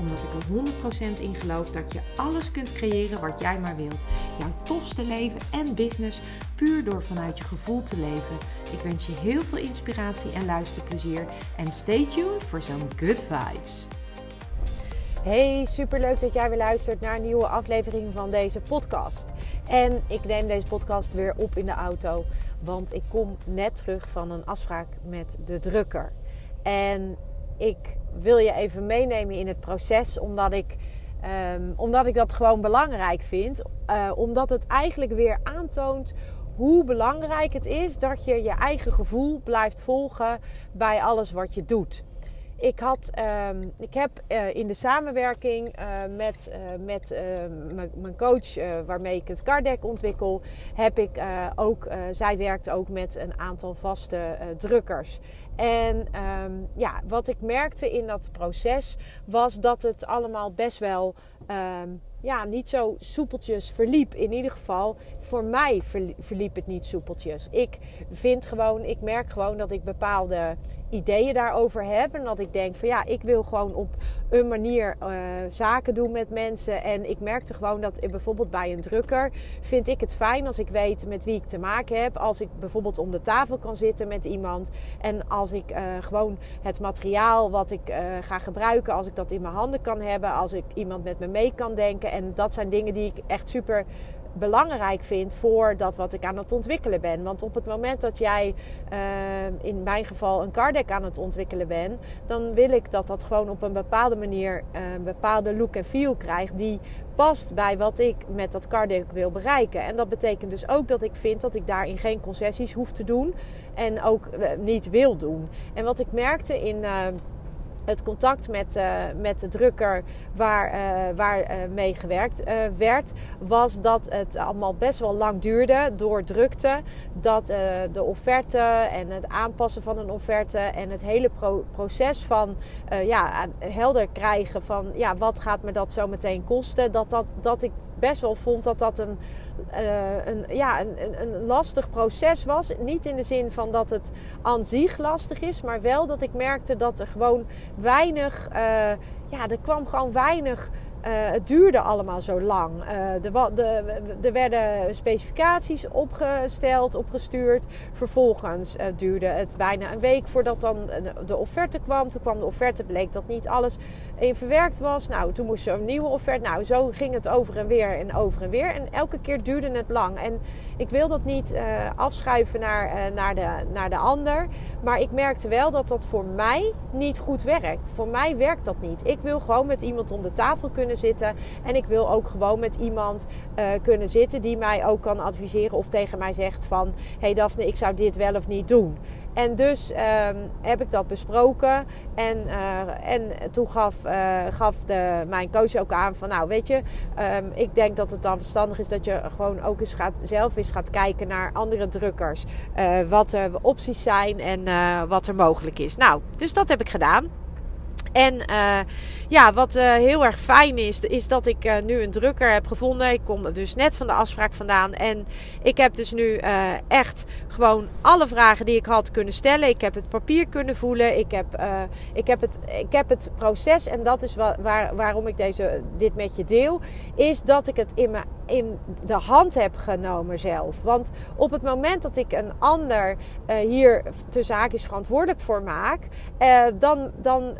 Omdat ik er 100% in geloof dat je alles kunt creëren wat jij maar wilt. Jouw tofste leven en business puur door vanuit je gevoel te leven. Ik wens je heel veel inspiratie en luisterplezier. En stay tuned voor zo'n good vibes. Hey, superleuk dat jij weer luistert naar een nieuwe aflevering van deze podcast. En ik neem deze podcast weer op in de auto, want ik kom net terug van een afspraak met de drukker. En ik wil je even meenemen in het proces, omdat ik, um, omdat ik dat gewoon belangrijk vind. Uh, omdat het eigenlijk weer aantoont hoe belangrijk het is dat je je eigen gevoel blijft volgen bij alles wat je doet. Ik, had, uh, ik heb uh, in de samenwerking uh, met, uh, met mijn coach, waarmee ik het cardek ontwikkel, heb ik ook, zij werkt ook met een aantal vaste drukkers. En um, ja, wat ik merkte in dat proces was dat het allemaal best wel um, ja, niet zo soepeltjes verliep. In ieder geval, voor mij verliep het niet soepeltjes. Ik vind gewoon, ik merk gewoon dat ik bepaalde ideeën daarover heb. En dat ik denk van ja, ik wil gewoon op een manier uh, zaken doen met mensen. En ik merkte gewoon dat bijvoorbeeld bij een drukker vind ik het fijn als ik weet met wie ik te maken heb. Als ik bijvoorbeeld om de tafel kan zitten met iemand. En als ik uh, gewoon het materiaal wat ik ga gebruiken, als ik dat in mijn handen kan hebben. Als ik iemand met me mee kan denken. En dat zijn dingen die ik echt super belangrijk vind voor dat wat ik aan het ontwikkelen ben. Want op het moment dat jij uh, in mijn geval een card aan het ontwikkelen bent, dan wil ik dat dat gewoon op een bepaalde manier uh, een bepaalde look en feel krijgt die past bij wat ik met dat card wil bereiken. En dat betekent dus ook dat ik vind dat ik daarin geen concessies hoef te doen en ook uh, niet wil doen. En wat ik merkte in het contact met, uh, met de drukker waar, uh, waar uh, mee gewerkt werd, was dat het allemaal best wel lang duurde door drukte. Dat de offerte en het aanpassen van een offerte en het hele pro proces van ja, helder krijgen van ja, wat gaat me dat zo meteen kosten, dat, dat, dat ik best wel vond dat dat een, uh, een, ja, een, een, lastig proces was. Niet in de zin van dat het aan zich lastig is, maar wel dat ik merkte dat er gewoon weinig, uh, ja, er kwam gewoon weinig het duurde allemaal zo lang. Uh, er werden specificaties opgesteld, opgestuurd. Vervolgens uh, duurde het bijna een week voordat dan de offerte kwam. Toen kwam de offerte, bleek dat niet alles in verwerkt was. Nou, toen moest er een nieuwe offerte. Nou, zo ging het over en weer en over en weer. En elke keer duurde het lang. En ik wil dat niet afschuiven naar, naar, de, naar de ander. Maar ik merkte wel dat dat voor mij niet goed werkt. Voor mij werkt dat niet. Ik wil gewoon met iemand om de tafel kunnen zitten. En ik wil ook gewoon met iemand uh, kunnen zitten die mij ook kan adviseren of tegen mij zegt van... hey Daphne, ik zou dit wel of niet doen. En dus um, heb ik dat besproken. En, uh, en toen gaf, uh, gaf de, mijn coach ook aan van... nou, weet je, um, ik denk dat het dan verstandig is dat je gewoon ook eens gaat, zelf eens gaat kijken naar andere drukkers. wat er opties zijn en wat er mogelijk is. Nou, dus dat heb ik gedaan. En uh, ja, wat uh, heel erg fijn is, is dat ik uh, nu een drukker heb gevonden. Ik kom dus net van de afspraak vandaan. En ik heb dus nu echt gewoon alle vragen die ik had kunnen stellen. Ik heb het papier kunnen voelen. Ik heb, ik heb, het, ik heb het proces. En dat is waar, waar, waarom ik deze, dit met je deel. Is dat ik het in, me, in de hand heb genomen zelf. Want op het moment dat ik een ander hier te zaakjes verantwoordelijk voor maak. dan, dan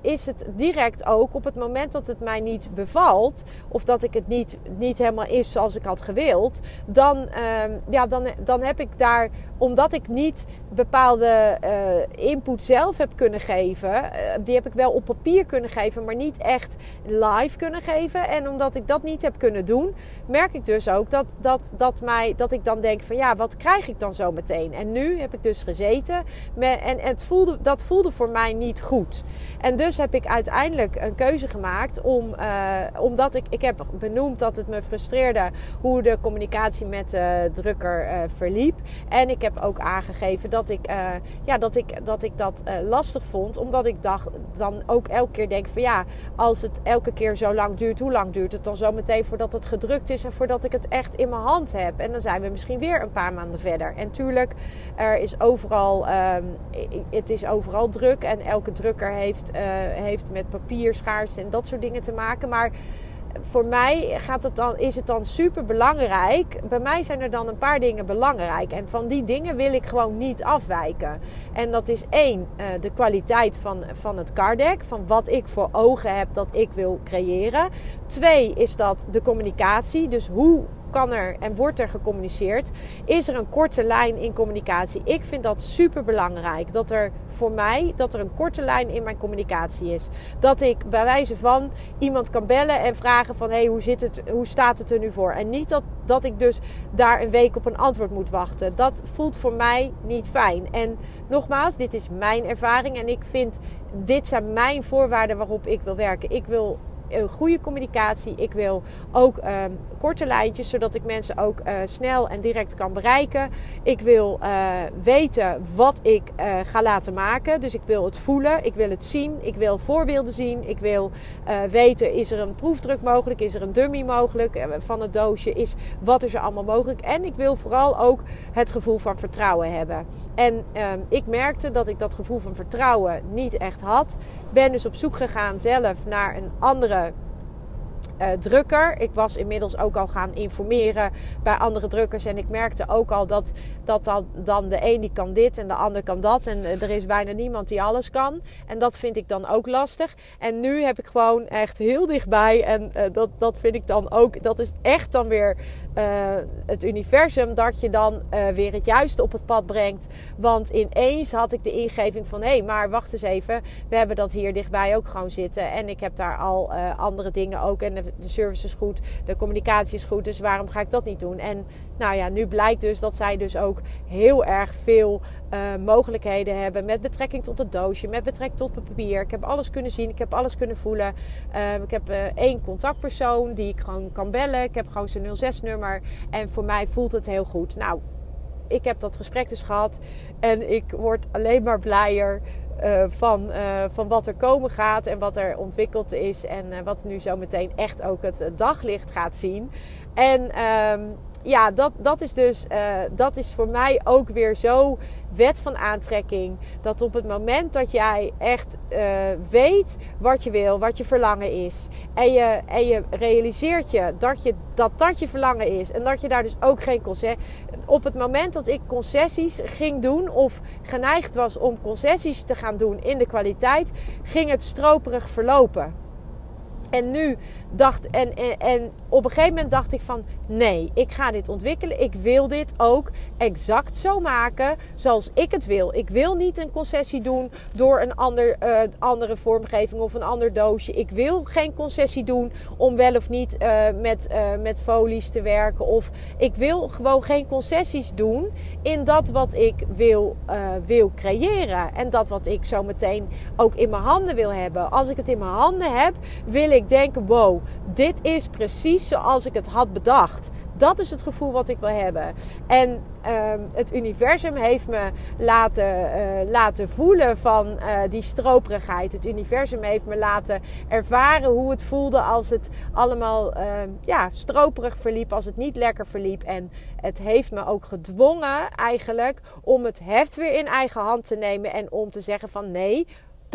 is het direct ook op het moment dat het mij niet bevalt, of dat ik het niet, niet helemaal is zoals ik had gewild, dan, uh, ja, dan, dan heb ik daar, omdat ik niet bepaalde uh, input zelf heb kunnen geven, uh, die heb ik wel op papier kunnen geven, maar niet echt live kunnen geven. En omdat ik dat niet heb kunnen doen, merk ik dus ook dat, dat, dat, mij, dat ik dan denk van ja, wat krijg ik dan zo meteen? En nu heb ik dus gezeten en, en het voelde, dat voelde voor mij niet goed. En dus heb ik uiteindelijk een keuze gemaakt om, uh, omdat ik, ik heb benoemd dat het me frustreerde hoe de communicatie met de drukker uh, verliep. En ik heb ook aangegeven dat ik, uh, ja, dat, ik, dat ik dat lastig vond, omdat ik dacht, dan ook elke keer denk van ja, als het elke keer zo lang duurt, hoe lang duurt het dan zo meteen voordat het gedrukt is en voordat ik het echt in mijn hand heb? En dan zijn we misschien weer een paar maanden verder. En tuurlijk, er is overal, um, het is overal druk en elke drukker heeft, heeft met papier, schaars en dat soort dingen te maken. Maar voor mij gaat het dan, is het dan super belangrijk. Bij mij zijn er dan een paar dingen belangrijk. En van die dingen wil ik gewoon niet afwijken. En dat is één, uh, de kwaliteit van, van het cardek. Van wat ik voor ogen heb dat ik wil creëren. Twee is dat de communicatie. Dus hoe kan er en wordt er gecommuniceerd? Is er een korte lijn in communicatie? Ik vind dat super belangrijk. Dat er voor mij dat er een korte lijn in mijn communicatie is. Dat ik bij wijze van iemand kan bellen en vragen van hey, hoe zit het, hoe staat het er nu voor? En niet dat, dat ik dus daar een week op een antwoord moet wachten. Dat voelt voor mij niet fijn. En nogmaals, dit is mijn ervaring en ik vind dit zijn mijn voorwaarden waarop ik wil werken. Ik wil een goede communicatie. Ik wil ook uh, korte lijntjes, zodat ik mensen ook uh, snel en direct kan bereiken. Ik wil uh, weten wat ik ga laten maken. Dus ik wil het voelen, ik wil het zien, ik wil voorbeelden zien. Ik wil weten, is er een proefdruk mogelijk? Is er een dummy mogelijk van het doosje? Is, wat is er allemaal mogelijk? En ik wil vooral ook het gevoel van vertrouwen hebben. En ehm, ik merkte dat ik dat gevoel van vertrouwen niet echt had. Ben dus op zoek gegaan zelf naar een andere andere uh, drukker. Ik was inmiddels ook al gaan informeren bij andere drukkers. En ik merkte ook al dat, dat dan, dan de een die kan dit en de ander kan dat. En uh, er is bijna niemand die alles kan. En dat vind ik dan ook lastig. En nu heb ik gewoon echt heel dichtbij. En uh, dat, dat vind ik dan ook. Dat is echt dan weer het universum dat je dan weer het juiste op het pad brengt. Want ineens had ik de ingeving van hé, hey, maar wacht eens even. We hebben dat hier dichtbij ook gewoon zitten. En ik heb daar al andere dingen ook. En de service is goed, de communicatie is goed, dus waarom ga ik dat niet doen? En nou ja, nu blijkt dus dat zij dus ook heel erg veel uh, mogelijkheden hebben met betrekking tot het doosje, met betrekking tot het papier. Ik heb alles kunnen zien, ik heb alles kunnen voelen. Uh, ik heb uh, één contactpersoon die ik gewoon kan bellen. Ik heb gewoon zijn 06-nummer en voor mij voelt het heel goed. Nou, ik heb dat gesprek dus gehad en ik word alleen maar blijer. Uh, van, uh, van wat er komen gaat en wat er ontwikkeld is. En uh, wat nu zo meteen echt ook het daglicht gaat zien. En ehm, ja, dat, dat is dus dat is voor mij ook weer zo wet van aantrekking. Dat op het moment dat jij echt weet wat je wil, wat je verlangen is. En je, en je realiseert je dat, je dat dat je verlangen is. En dat je daar dus ook geen concessie op het moment dat ik concessies ging doen of geneigd was om concessies te gaan doen in de kwaliteit, ging het stroperig verlopen. En nu dacht, en, en, op een gegeven moment dacht ik van nee, ik ga dit ontwikkelen. Ik wil dit ook exact zo maken zoals ik het wil. Ik wil niet een concessie doen door een ander, uh, andere vormgeving of een ander doosje. Ik wil geen concessie doen om wel of niet uh, met, uh, met folies te werken. Of ik wil gewoon geen concessies doen in dat wat ik wil, wil creëren. En dat wat ik zo meteen ook in mijn handen wil hebben. Als ik het in mijn handen heb, wil ik denken: wow dit is precies zoals ik het had bedacht. Dat is het gevoel wat ik wil hebben. En um, het universum heeft me laten, uh, laten voelen van uh, die stroperigheid. Het universum heeft me laten ervaren hoe het voelde als het allemaal uh, ja, stroperig verliep, als het niet lekker verliep. En het heeft me ook gedwongen eigenlijk om het heft weer in eigen hand te nemen en om te zeggen van nee,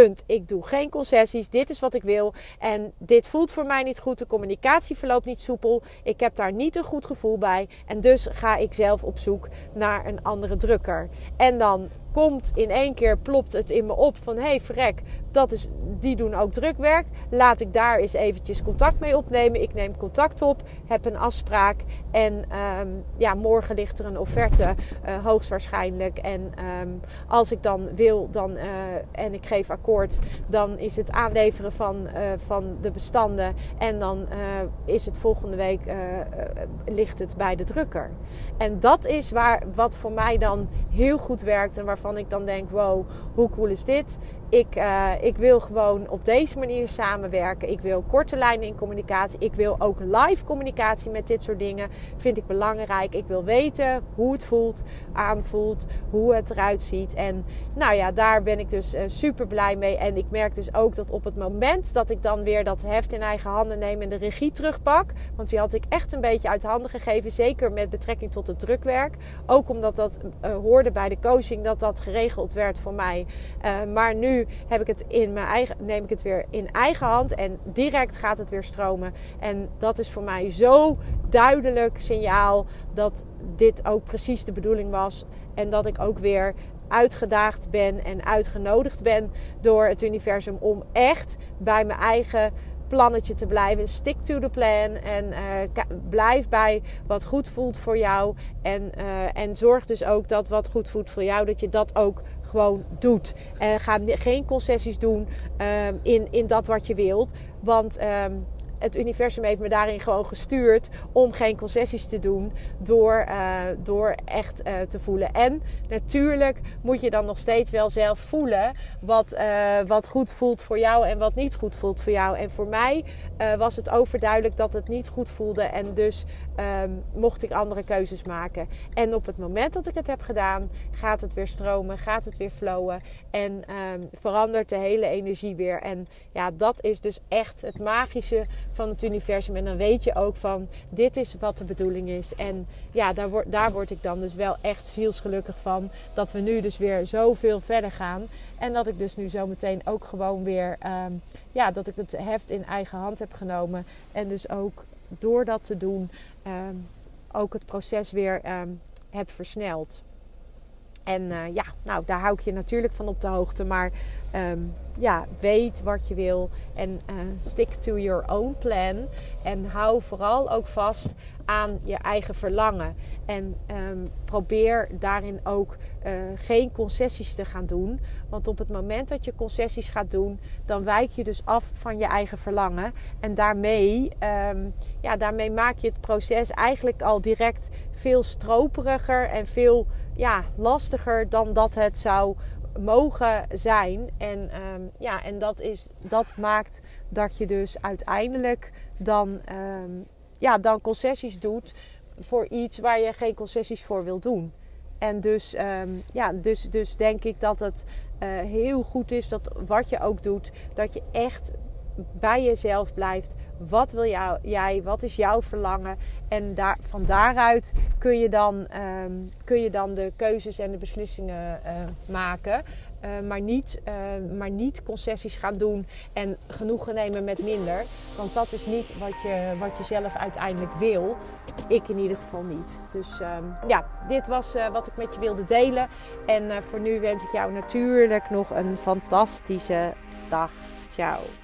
Punt. Ik doe geen concessies. Dit is wat ik wil. En dit voelt voor mij niet goed. De communicatie verloopt niet soepel. Ik heb daar niet een goed gevoel bij. En dus ga ik zelf op zoek naar een andere drukker. En dan komt in één keer, plopt het in me op van... hé, hey, verrek, dat is, die doen ook drukwerk. Laat ik daar eens eventjes contact mee opnemen. Ik neem contact op, heb een afspraak. En um, ja, morgen ligt er een offerte, uh, hoogstwaarschijnlijk. En um, als ik dan wil dan, uh, en ik geef akkoord... dan is het aanleveren van, uh, van de bestanden. En dan is het volgende week, ligt het bij de drukker. En dat is waar, wat voor mij dan heel goed werkt... en waarvan ik dan denk, wow, hoe cool is dit? Ik, uh, ik wil gewoon op deze manier samenwerken. Ik wil korte lijnen in communicatie. Ik wil ook live communicatie met dit soort dingen. Vind ik belangrijk. Ik wil weten hoe het voelt, aanvoelt, hoe het eruit ziet. En nou ja, daar ben ik dus uh, super blij mee. En ik merk dus ook dat op het moment dat ik dan weer dat heft in eigen handen neem en de regie terugpak. Want die had ik echt een beetje uit handen gegeven. Zeker met betrekking tot het drukwerk. Ook omdat dat uh, hoorde bij de coaching dat dat geregeld werd voor mij. maar nu heb ik het in mijn eigen, neem ik het weer in eigen hand en direct gaat het weer stromen. En dat is voor mij zo duidelijk signaal dat dit ook precies de bedoeling was. En dat ik ook weer uitgedaagd ben en uitgenodigd ben door het universum om echt bij mijn eigen plannetje te blijven. Stick to the plan en uh, blijf bij wat goed voelt voor jou. En, uh, en zorg dus ook dat wat goed voelt voor jou, dat je dat ook gewoon doet. En ga geen concessies doen um, in, in dat wat je wilt. Want um, het universum heeft me daarin gewoon gestuurd om geen concessies te doen door, uh, door echt uh, te voelen. En natuurlijk moet je dan nog steeds wel zelf voelen wat, uh, wat goed voelt voor jou en wat niet goed voelt voor jou. En voor mij was het overduidelijk dat het niet goed voelde en dus um, mocht ik andere keuzes maken. En op het moment dat ik het heb gedaan, gaat het weer stromen, gaat het weer flowen en um, verandert de hele energie weer. En ja, dat is dus echt het magische van het universum. En dan weet je ook van dit is wat de bedoeling is. En ja, daar word, daar word ik dan dus wel echt zielsgelukkig van. Dat we nu dus weer zoveel verder gaan. En dat ik dus nu zo meteen ook gewoon weer, um, ja, dat ik het heft in eigen hand heb genomen. En dus ook door dat te doen, um, ook het proces weer um, heb versneld. En uh, ja, nou, daar hou ik je natuurlijk van op de hoogte. Maar um, ja, weet wat je wil en uh, stick to your own plan. En hou vooral ook vast aan je eigen verlangen. En um, probeer daarin ook uh, geen concessies te gaan doen. Want op het moment dat je concessies gaat doen, dan wijk je dus af van je eigen verlangen. En daarmee, um, ja, daarmee maak je het proces eigenlijk al direct veel stroperiger en veel ja, lastiger dan dat het zou mogen zijn. En, um, ja, en dat, is, dat maakt dat je dus uiteindelijk dan, um, ja, dan concessies doet voor iets waar je geen concessies voor wil doen. En dus, um, ja, dus, dus denk ik dat het uh, heel goed is dat wat je ook doet, dat je echt bij jezelf blijft. Wat wil jou, jij? Wat is jouw verlangen? En daar, van daaruit kun je, dan, um, kun je dan de keuzes en de beslissingen uh, maken. Uh, maar, niet, uh, maar niet concessies gaan doen en genoegen nemen met minder. Want dat is niet wat je, wat je zelf uiteindelijk wil. Ik in ieder geval niet. Dus um, ja, dit was wat ik met je wilde delen. En voor nu wens ik jou natuurlijk nog een fantastische dag. Ciao.